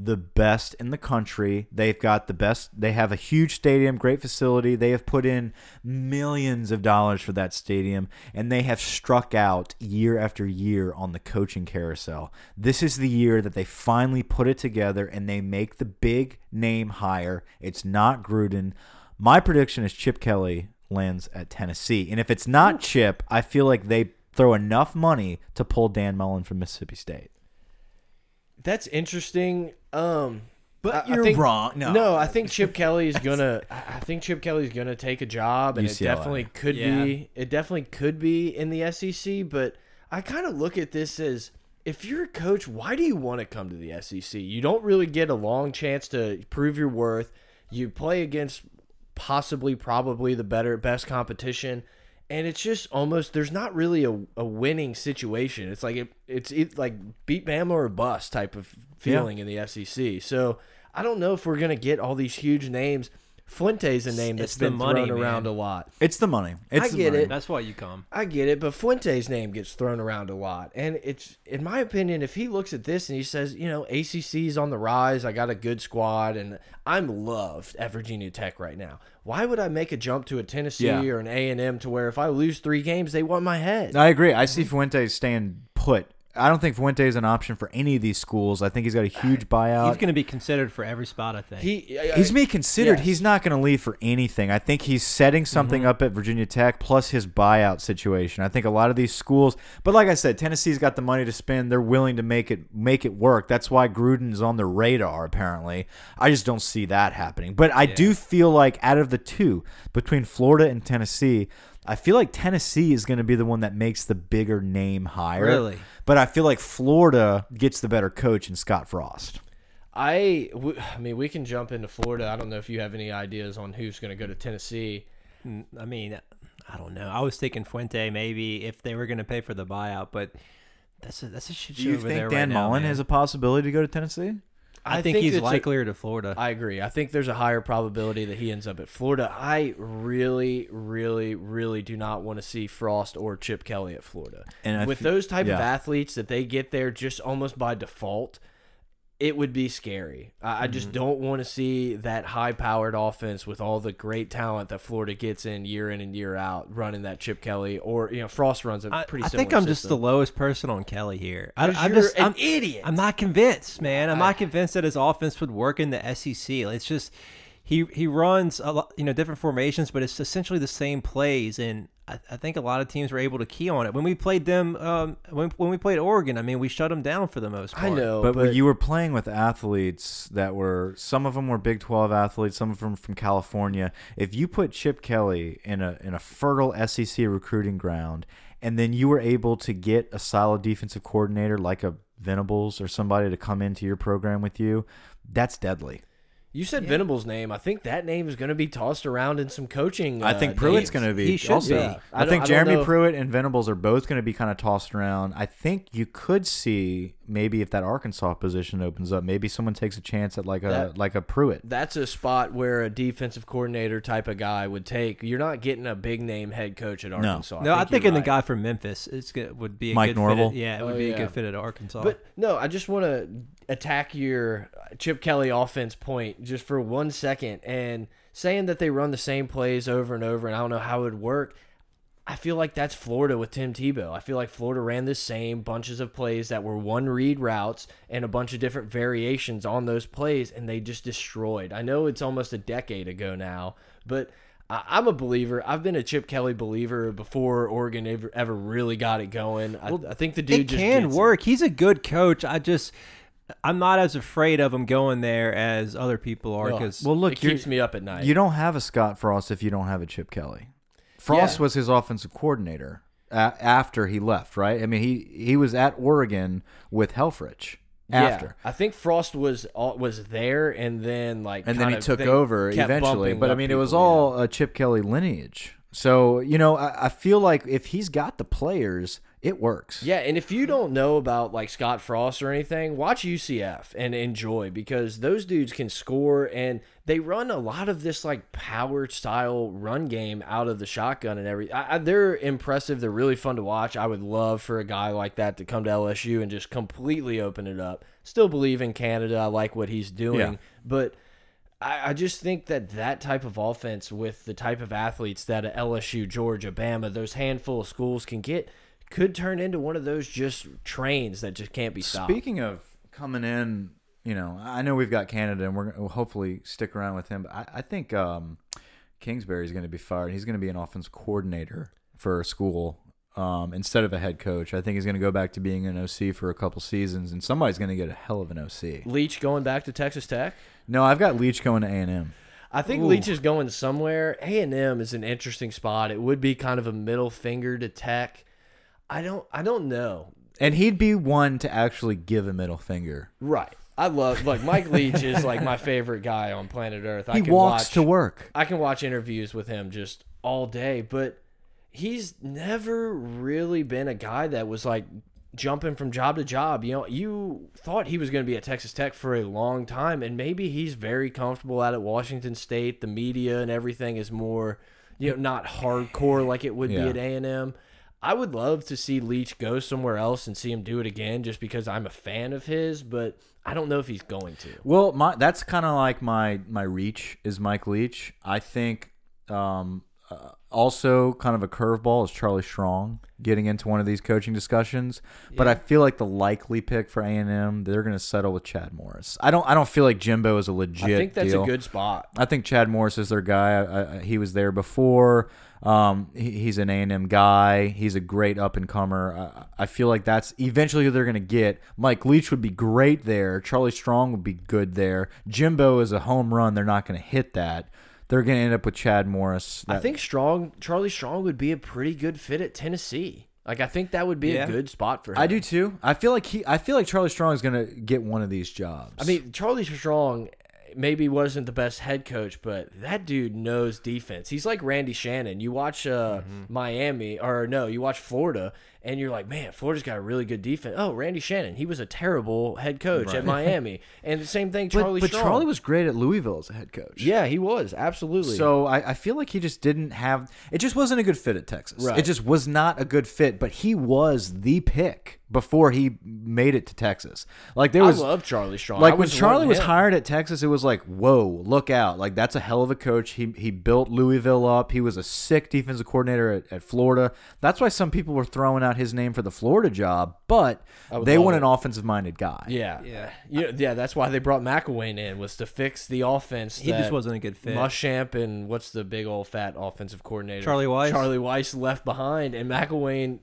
the best in the country. They've got the best they have a huge stadium, great facility. They have put in millions of dollars for that stadium and they have struck out year after year on the coaching carousel. This is the year that they finally put it together and they make the big name hire. It's not Gruden. My prediction is Chip Kelly lands at Tennessee. And if it's not Chip, I feel like they throw enough money to pull Dan Mullen from Mississippi State. That's interesting. Um, But I- I you're think- wrong. No. No, I think Chip Kelly is gonna. I I think Chip Kelly's gonna take a job, and it definitely could Yeah. be. It definitely could be in the SEC. But I kind of look at this as if you're a coach, why do you want to come to the SEC? You don't really get a long chance to prove your worth. You play against possibly, probably the better, best competition. And it's just almost there's not really a, a winning situation. It's like it, it's it, like beat Bama or bust type of feeling in the SEC. So I don't know if we're gonna get all these huge names. Fuente's a name that's it's the been money, thrown around man. a lot. It's the money. It's I the get money. it. That's why you come. I get it, but Fuente's name gets thrown around a lot. And it's, in my opinion, if he looks at this and he says, you know, ACC's on the rise, I got a good squad, and I'm loved at Virginia Tech right now. Why would I make a jump to a Tennessee Yeah. or an A&M to where if I lose three games, they want my head? I agree. I see Fuentes staying put. I don't think Fuente is an option for any of these schools. I think he's got a huge uh, buyout. He's going to be considered for every spot. I think. He, He's being considered. yes. He's not going to leave for anything. I think he's setting mm-hmm. something up at Virginia Tech, plus his buyout situation. I think a lot of these schools, but like I said, Tennessee's got the money to spend. They're willing to make it make it work. That's why Gruden's on the radar. Apparently, I just don't see that happening. But I do feel like out of the two, between Florida and Tennessee. I feel like Tennessee is going to be the one that makes the bigger name higher. Really? But I feel like Florida gets the better coach in Scott Frost. I, w- I mean, we can jump into Florida. I don't know if you have any ideas on who's going to go to Tennessee. I mean, I don't know. I was thinking Fuente maybe if they were going to pay for the buyout, but that's a that's a shit show Do you over think there Dan right Mullen man. has a possibility to go to Tennessee? I, think, he's it's a- likelier to Florida. I agree. I think there's a higher probability that he ends up at Florida. I really, really, really do not want to see Frost or Chip Kelly at Florida. And I With fe- those type of athletes that they get there just almost by default, it would be scary. I, I Mm-hmm. just don't want to see that high-powered offense with all the great talent that Florida gets in year in and year out, running that Chip Kelly or you know Frost runs a I, pretty. I think similar I'm just the lowest person on Kelly here. I, you're just an I'm, idiot. I'm not convinced, man. I'm not convinced that his offense would work in the SEC. It's just he he runs a lot, you know, different formations, but it's essentially the same plays, and I, I think a lot of teams were able to key on it. When we played them, um, when when we played Oregon, I mean, we shut them down for the most part. I know, But, but, you were playing with athletes that were some of them were Big 12 athletes, some of them from California. If you put Chip Kelly in a in a fertile SEC recruiting ground and then you were able to get a solid defensive coordinator like a Venables or somebody to come into your program with you, that's deadly. You said Venable's name. I think that name is going to be tossed around in some coaching. I uh, think Pruitt's going to be He should also. be. I I, think I Jeremy know. Pruitt and Venables are both going to be kind of tossed around. I think you could see maybe if that Arkansas position opens up, maybe someone takes a chance at like a That- like a Pruitt. That's a spot where a defensive coordinator type of guy would take. You're not getting a big name head coach at Arkansas. No, I think you're in the guy from Memphis is good, would be a Mike good Norvell? Fit at, yeah, it would Oh, be yeah. a good fit at Arkansas. But no, I just want to attack your Chip Kelly offense point just for one second and saying that they run the same plays over and over and I don't know how it would work. I feel like that's Florida with Tim Tebow. I feel like Florida ran the same bunches of plays that were one read routes and a bunch of different variations on those plays, and they just destroyed. I know it's almost a decade ago now, but I- I'm a believer. I've been a Chip Kelly believer before Oregon ever, ever really got it going. I, I think the dude it just can gets it. work. He's a good coach. I just I'm not as afraid of him going there as other people are. Ugh. Because Well, look, it keeps me up at night. You don't have a Scott Frost if you don't have a Chip Kelly. Frost Yeah. was his offensive coordinator a after he left, right? I mean, he he was at Oregon with Helfrich after. Yeah, I think Frost was all, was there, and then like And then he kinda- took over eventually. But I mean, it was people, all a Chip Kelly lineage. So you know, I, I feel like if he's got the players, it works. Yeah, and if you don't know about like Scott Frost or anything, watch UCF and enjoy because those dudes can score and they run a lot of this like power style run game out of the shotgun and. I, I, they're impressive. They're really fun to watch. I would love for a guy like that to come to LSU and just completely open it up. Still believe in Canada. I like what he's doing, Yeah. but. I I just think that that type of offense with the type of athletes that LSU, Georgia, Bama, those handful of schools can get could turn into one of those just trains that just can't be stopped. Speaking of coming in, you know, I know we've got Canada, and we're gonna we'll hopefully stick around with him. But I, I think um, Kingsbury is going to be fired. He's going to be an offense coordinator for a school um, instead of a head coach. I think he's going to go back to being an OC for a couple seasons, and somebody's going to get a hell of an OC. Leach going back to Texas Tech. No, I've got Leach going to A and M. I think Leach is going somewhere. A and M is an interesting spot. It would be kind of a middle finger to Tech. I don't. I don't know. And he'd be one to actually give a middle finger. Right. I love like Mike Leach is like my favorite guy on planet Earth. I He can walks watch, to work. I can watch interviews with him just all day, but he's never really been a guy that was like jumping from job to job. You know, you thought he was going to be at Texas Tech for a long time, and maybe he's very comfortable out at Washington State. The media and everything is more, you know, not hardcore like it would Yeah. be at A and M. I would love to see Leach go somewhere else and see him do it again, just because I'm a fan of his. But I don't know if he's going to. Well, my that's kind of like my my reach is Mike Leach. I think um, uh, also kind of a curveball is Charlie Strong getting into one of these coaching discussions. But I feel like the likely pick for A and M, they're going to settle with Chad Morris. I don't I don't feel like Jimbo is a legit. I think that's deal. a good spot. I think Chad Morris is their guy. I, I, he was there before. Um, he, he's an A and M guy. He's a great up and comer. I, I feel like that's eventually who they're going to get. Mike Leach would be great there. Charlie Strong would be good there. Jimbo is a home run. They're not going to hit that. They're going to end up with Chad Morris. I think Strong, Charlie Strong would be a pretty good fit at Tennessee. Like I think that would be Yeah. a good spot for him. I do too. I feel like he. I feel like Charlie Strong is going to get one of these jobs. I mean, Charlie Strong maybe wasn't the best head coach, but that dude knows defense. He's like Randy Shannon. You watch uh, Mm-hmm. Miami, or no, you watch Florida, and you're like, man, Florida's got a really good defense. Oh, Randy Shannon, he was a terrible head coach at Miami, and the same thing, but, Charlie but Strong. Charlie was great at Louisville as a head coach. yeah, he was absolutely. So I, I feel like he just didn't have. It just wasn't a good fit at Texas. Right. It just was not a good fit. But he was the pick before he made it to Texas. Like there I was love Charlie Strong. I like when was Charlie was him. hired at Texas, it was like, whoa, look out! Like that's a hell of a coach. He he built Louisville up. He was a sick defensive coordinator at, at Florida. That's why some people were throwing out his name for the Florida job. But they love want it. an offensive minded guy. Yeah, Yeah. You yeah. That's why they brought McElwain in was to fix the offense. He just wasn't a good fit. Muschamp and what's the big old fat offensive coordinator? Charlie Weis? Charlie Weis left behind, and McElwain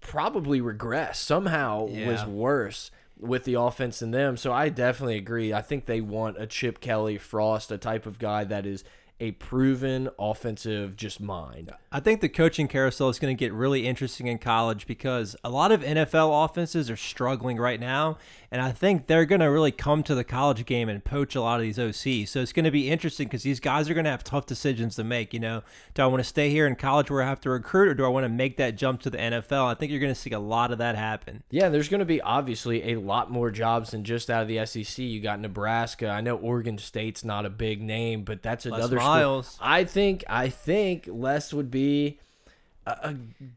probably regressed somehow. Was worse with the offense than them. So I definitely agree. I think they want a Chip Kelly, Frost, a type of guy that is a proven offensive just mind. I think the coaching carousel is going to get really interesting in college because a lot of NFL offenses are struggling right now, and I think they're going to really come to the college game and poach a lot of these OCs. So it's going to be interesting because these guys are going to have tough decisions to make. You know, do I want to stay here in college where I have to recruit, or do I want to make that jump to the NFL? I think you're going to see a lot of that happen. Yeah, there's going to be obviously a lot more jobs than just out of the SEC. You got Nebraska. I know Oregon State's not a big name, but that's another. Miles. I think I think Les would be a,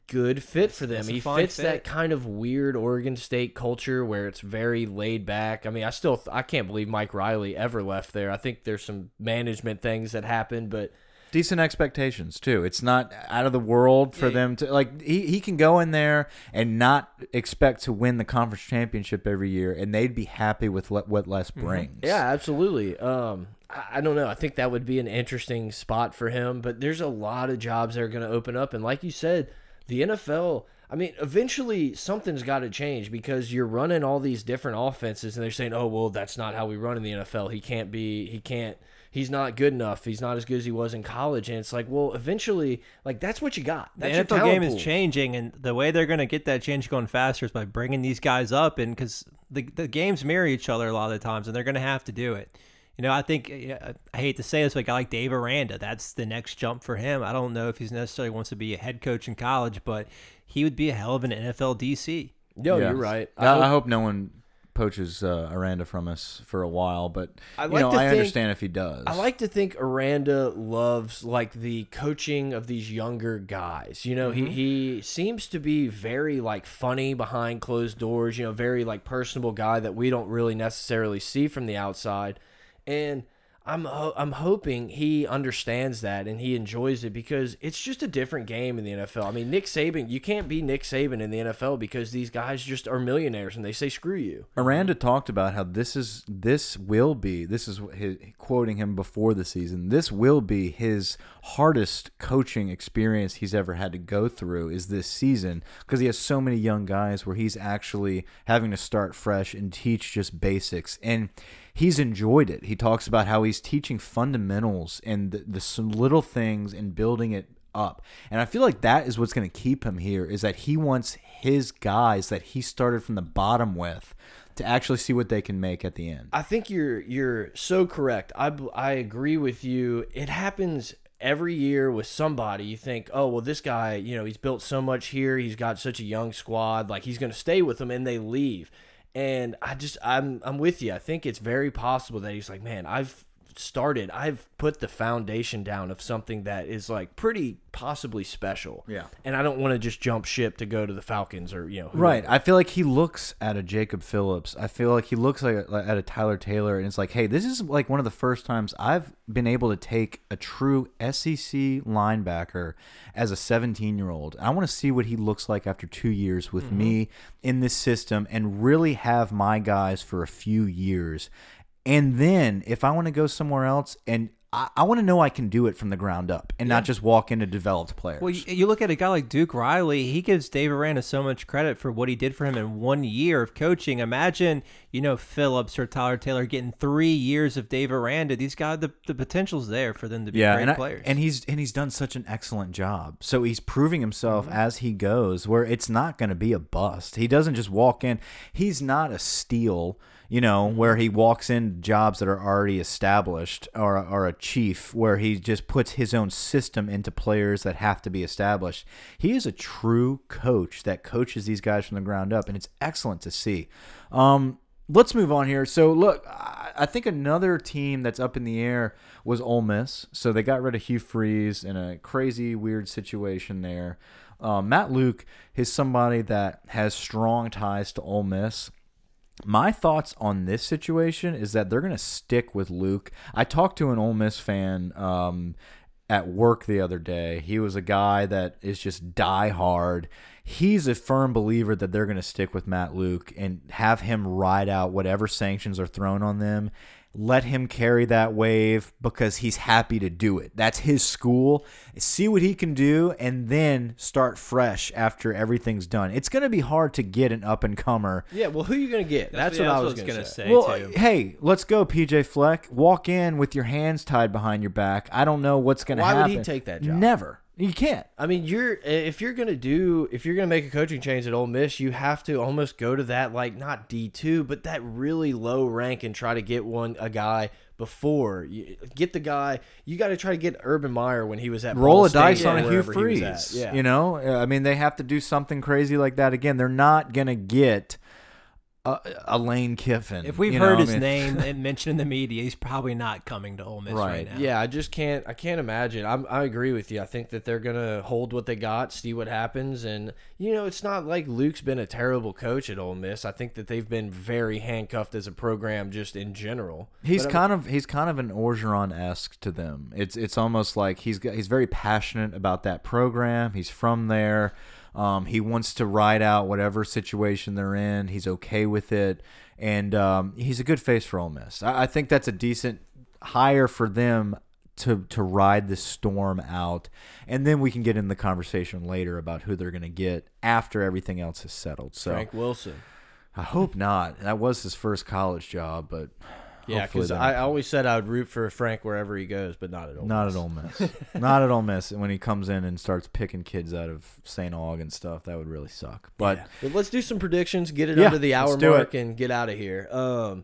good fit for them. He fits that kind of weird Oregon State culture where it's very laid back. I mean, I still I can't believe Mike Riley ever left there. I think there's some management things that happened, but decent expectations too. It's not out of the world for Yeah. them to like he, he can go in there and not expect to win the conference championship every year and they'd be happy with le what Les brings. Yeah, absolutely. Um, I, don't know. I think that would be an interesting spot for him. But there's a lot of jobs that are going to open up, and like you said, the NFL. I mean, eventually something's got to change because you're running all these different offenses, and they're saying, "Oh, well, that's not how we run in the NFL. He can't be. He can't." He's not good enough. He's not as good as he was in college, and it's like, well, eventually, like that's what you got. The That's your NFL game is changing, and the way they're going to get that change going faster is by bringing these guys up, and because the the games mirror each other a lot of the times, and they're going to have to do it. You know, I think I hate to say this, but a guy like Dave Aranda, that's the next jump for him. I don't know if he's necessarily wants to be a head coach in college, but he would be a hell of an NFL DC. No, Yeah. you're right. I, hope- I hope no one poaches uh, Aranda from us for a while, but I you like know, to I think- understand if he does. I like to think Aranda loves like the coaching of these younger guys. You know, Mm-hmm. he he seems to be very like funny behind closed doors. You know, very like personable guy that we don't really necessarily see from the outside. And I'm I'm hoping he understands that and he enjoys it because it's just a different game in the NFL. I mean, Nick Saban, you can't be Nick Saban in the NFL because these guys just are millionaires and they say screw you. Aranda talked about how this is this will be this is his, quoting him before the season. This will be his hardest coaching experience he's ever had to go through is this season because he has so many young guys where he's actually having to start fresh and teach just basics and he's enjoyed it. He talks about how he's teaching fundamentals and the, the some little things and building it up. And I feel like that is what's going to keep him here is that he wants his guys that he started from the bottom with to actually see what they can make at the end. I think you're you're so correct. I I agree with you. It happens every year with somebody. You think, oh well, this guy, you know, he's built so much here. He's got such a young squad. Like he's going to stay with them, and they leave. And I just I'm I'm with you. I think it's very possible that he's like, man, I've started. I've put the foundation down of something that is like pretty possibly special. Yeah. And I don't want to just jump ship to go to the Falcons or you know. whoever. Right. I feel like he looks at a Jacob Phillips. I feel like he looks like, like at a Tyler Taylor, and it's like, hey, this is like one of the first times I've been able to take a true SEC linebacker as a 17 year old. I want to see what he looks like after two years with mm-hmm. me in this system and really have my guys for a few years. And then if I want to go somewhere else and I, I want to know I can do it from the ground up and not just walk into developed players. Well, you, you look at a guy like Duke Riley. He gives Dave Aranda so much credit for what he did for him in one year of coaching. Imagine, you know, Phillips or Tyler Taylor getting three years of Dave Aranda. These guys, the, the potential's there for them to be yeah, great and, I- and he's and he's done such an excellent job. So he's proving himself Mm-hmm. as he goes, where it's not going to be a bust. He doesn't just walk in. He's not a steal, you know, Mm-hmm. where he walks in jobs that are already established, or or a chief where he just puts his own system into players that have to be established. He is a true coach that coaches these guys from the ground up, and it's excellent to see. Um, let's move on here. So look, I, think another team that's up in the air was Ole Miss. So they got rid of Hugh Freeze in a crazy, weird situation there. Um, Matt Luke is somebody that has strong ties to Ole Miss. My thoughts on this situation is that they're going to stick with Luke. I talked to an Ole Miss fan um, at work the other day. He was a guy that is just die hard. He's a firm believer that they're going to stick with Matt Luke and have him ride out whatever sanctions are thrown on them. Let him carry that wave because he's happy to do it. That's his school. See what he can do and then start fresh after everything's done. It's going to be hard to get an up and comer Yeah. Well, who are you going to get? That's, yeah, what I was going going to to say. say. well, too. hey, let's go, PJ Fleck. Walk in with your hands tied behind your back. I don't know what's going to happen. Why would he take that job? Never. You can't. I mean, you're if you're gonna do if you're gonna make a coaching change at Ole Miss, you have to almost go to that like not D two, but that really low rank and try to get one a guy before you get the guy. You got to try to get Urban Meyer when he was at Roll Ball a dice on a Hugh wherever he was at. Freeze. Yeah, You know, I mean, they have to do something crazy like that again. They're not going to get Uh, uh, a, a Lane Kiffin. if we've you know, heard I his mean- name and mentioned in the media, he's probably not coming to Ole Miss right, Right. now. Yeah, I just can't. I can't imagine. I'm, I agree with you. I think that they're gonna hold what they got, see what happens, and you know, it's not like Luke's been a terrible coach at Ole Miss. I think that they've been very handcuffed as a program, just in general. He's kind of he's kind of an Orgeron esque to them. It's it's almost like he's got, he's very passionate about that program. He's from there. Um, he wants to ride out whatever situation they're in. He's okay with it, and um, he's a good face for Ole Miss. I, I think that's a decent hire for them to to ride the storm out, and then we can get in the conversation later about who they're going to get after everything else is settled. So Frank Wilson. I hope not. That was his first college job, but Yeah, because I don't- always said I would root for Frank wherever he goes, but not at Ole Not Miss. at Ole Miss. Not at Ole Miss. And when he comes in and starts picking kids out of St. Aug and stuff, that would really suck. But Yeah. But let's do some predictions, get it Yeah, under the hour mark, it. and get out of here. Um,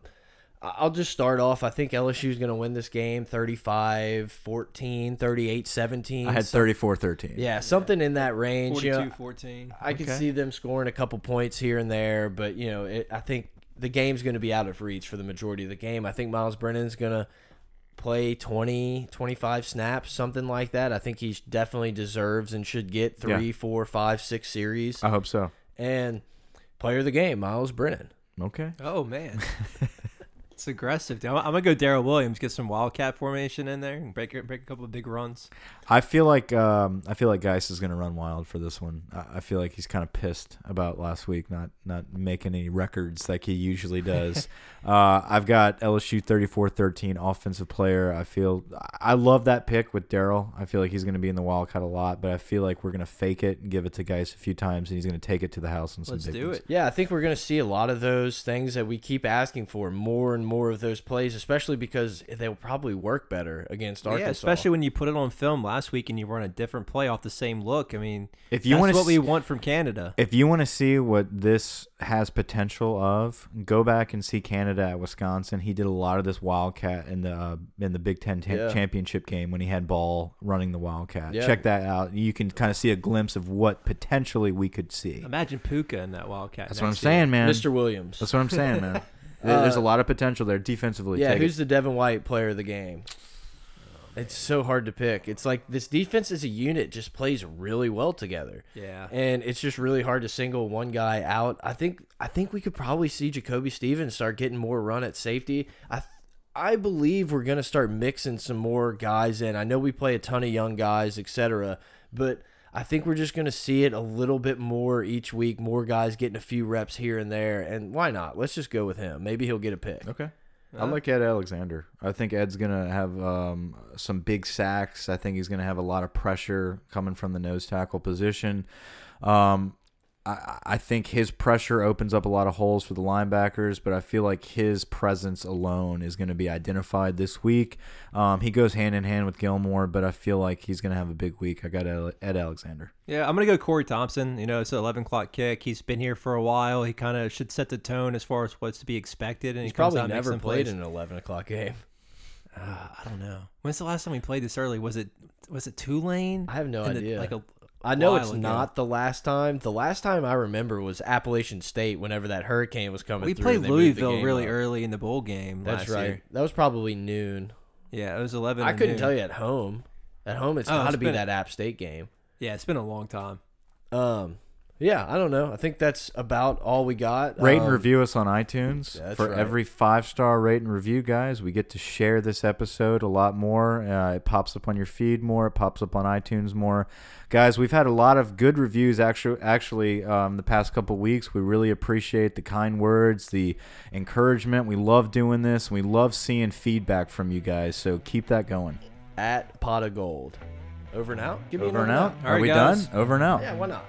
I- I'll just start off. I think LSU is going to win this game 35 14, 38 17. I had 34-13. Yeah, something in that range. you know. 42-14. I could Okay. see them scoring a couple points here and there, but you know, it, I think the game's going to be out of reach for the majority of the game. I think Myles Brennan's going to play 20, 25 snaps, something like that. I think he definitely deserves and should get three, Yeah. four, five, six series. I hope so. and player of the game, Myles Brennan. Okay. Oh man, it's aggressive. dude. I'm, I'm gonna go Darrel Williams, get some wildcat formation in there, and break break a couple of big runs. I feel like um, I feel like Guice is going to run wild for this one. I, I feel like he's kind of pissed about last week not not making any records like he usually does. uh, I've got LSU 34-13 offensive player. I feel I love that pick with Darrel. I feel like he's going to be in the Wildcat a lot, but I feel like we're going to fake it and give it to Guice a few times, and he's going to take it to the house and some Let's big do ones. it. Yeah, I think we're going to see a lot of those things that we keep asking for, more and more of those plays, especially because they'll probably work better against Arkansas. Yeah, especially when you put it on film last week and you run a different play off the same look. I mean, If you that's wanna what we want from Canada. If you want to see what this has potential of, go back and see Canada at Wisconsin. He did a lot of this Wildcat in the uh, in the Big Ten Yeah. championship game when he had ball running the Wildcat. Yeah. Check that out. You can kind of see a glimpse of what potentially we could see. Imagine Pooka in that wildcat. That's what I'm next year. saying, man. Mr. Williams. That's what I'm saying, man. There- There's a Uh, lot of potential there defensively. yeah, Take who's it. the Devin White player of the game? It's so hard to pick. It's like this defense as a unit just plays really well together. Yeah. And it's just really hard to single one guy out. I think I think we could probably see Jacoby Stevens start getting more run at safety. I I believe we're gonna start mixing some more guys in. I know we play a ton of young guys, etc. But I think we're just gonna see it a little bit more each week. More guys getting a few reps here and there. And why not? Let's just go with him. Maybe he'll get a pick. Okay. I like Ed Alexander. I think Ed's gonna have um, some big sacks. I think he's gonna have a lot of pressure coming from the nose tackle position. Um, I, I think his pressure opens up a lot of holes for the linebackers, but I feel like his presence alone is going to be identified this week. Um, he goes hand in hand with Gilmore, but I feel like he's going to have a big week. I got Ed Ed Alexander. Yeah, I'm gonna go Corey Thompson. You know, it's an 11 o'clock kick. He's been here for a while. He kind of should set the tone as far as what's to be expected. And He's he comes probably out never some played plays. in an eleven o'clock game. Uh, I don't know. When's the last time we played this early? Was it was it Tulane? I have no In the- idea. like a I know it's not the last time. The last time I remember was Appalachian State. Whenever that hurricane was coming, We through, played they moved the Louisville really up. early in the bowl game. That's last right. year. That was probably noon. Yeah, it was 11. I couldn't tell you at home. At home, it's Oh, got to be that App State game. Yeah, it's been a long time. Um, yeah, I don't know. I think that's about all we got. Rate and Um, review us on iTunes. that's For right. every five star rate and review, guys, we get to share this episode a lot more. Uh, it pops up on your feed more. It pops up on iTunes more. Guys, we've had a lot of good reviews actually. Actually, um, the past couple weeks, we really appreciate the kind words, the encouragement. We love doing this. We love seeing feedback from you guys. So keep that going. at Pot of Gold. Over and out. Give me Over and out. All Are right, we guys. done? Over and out. Yeah, why not?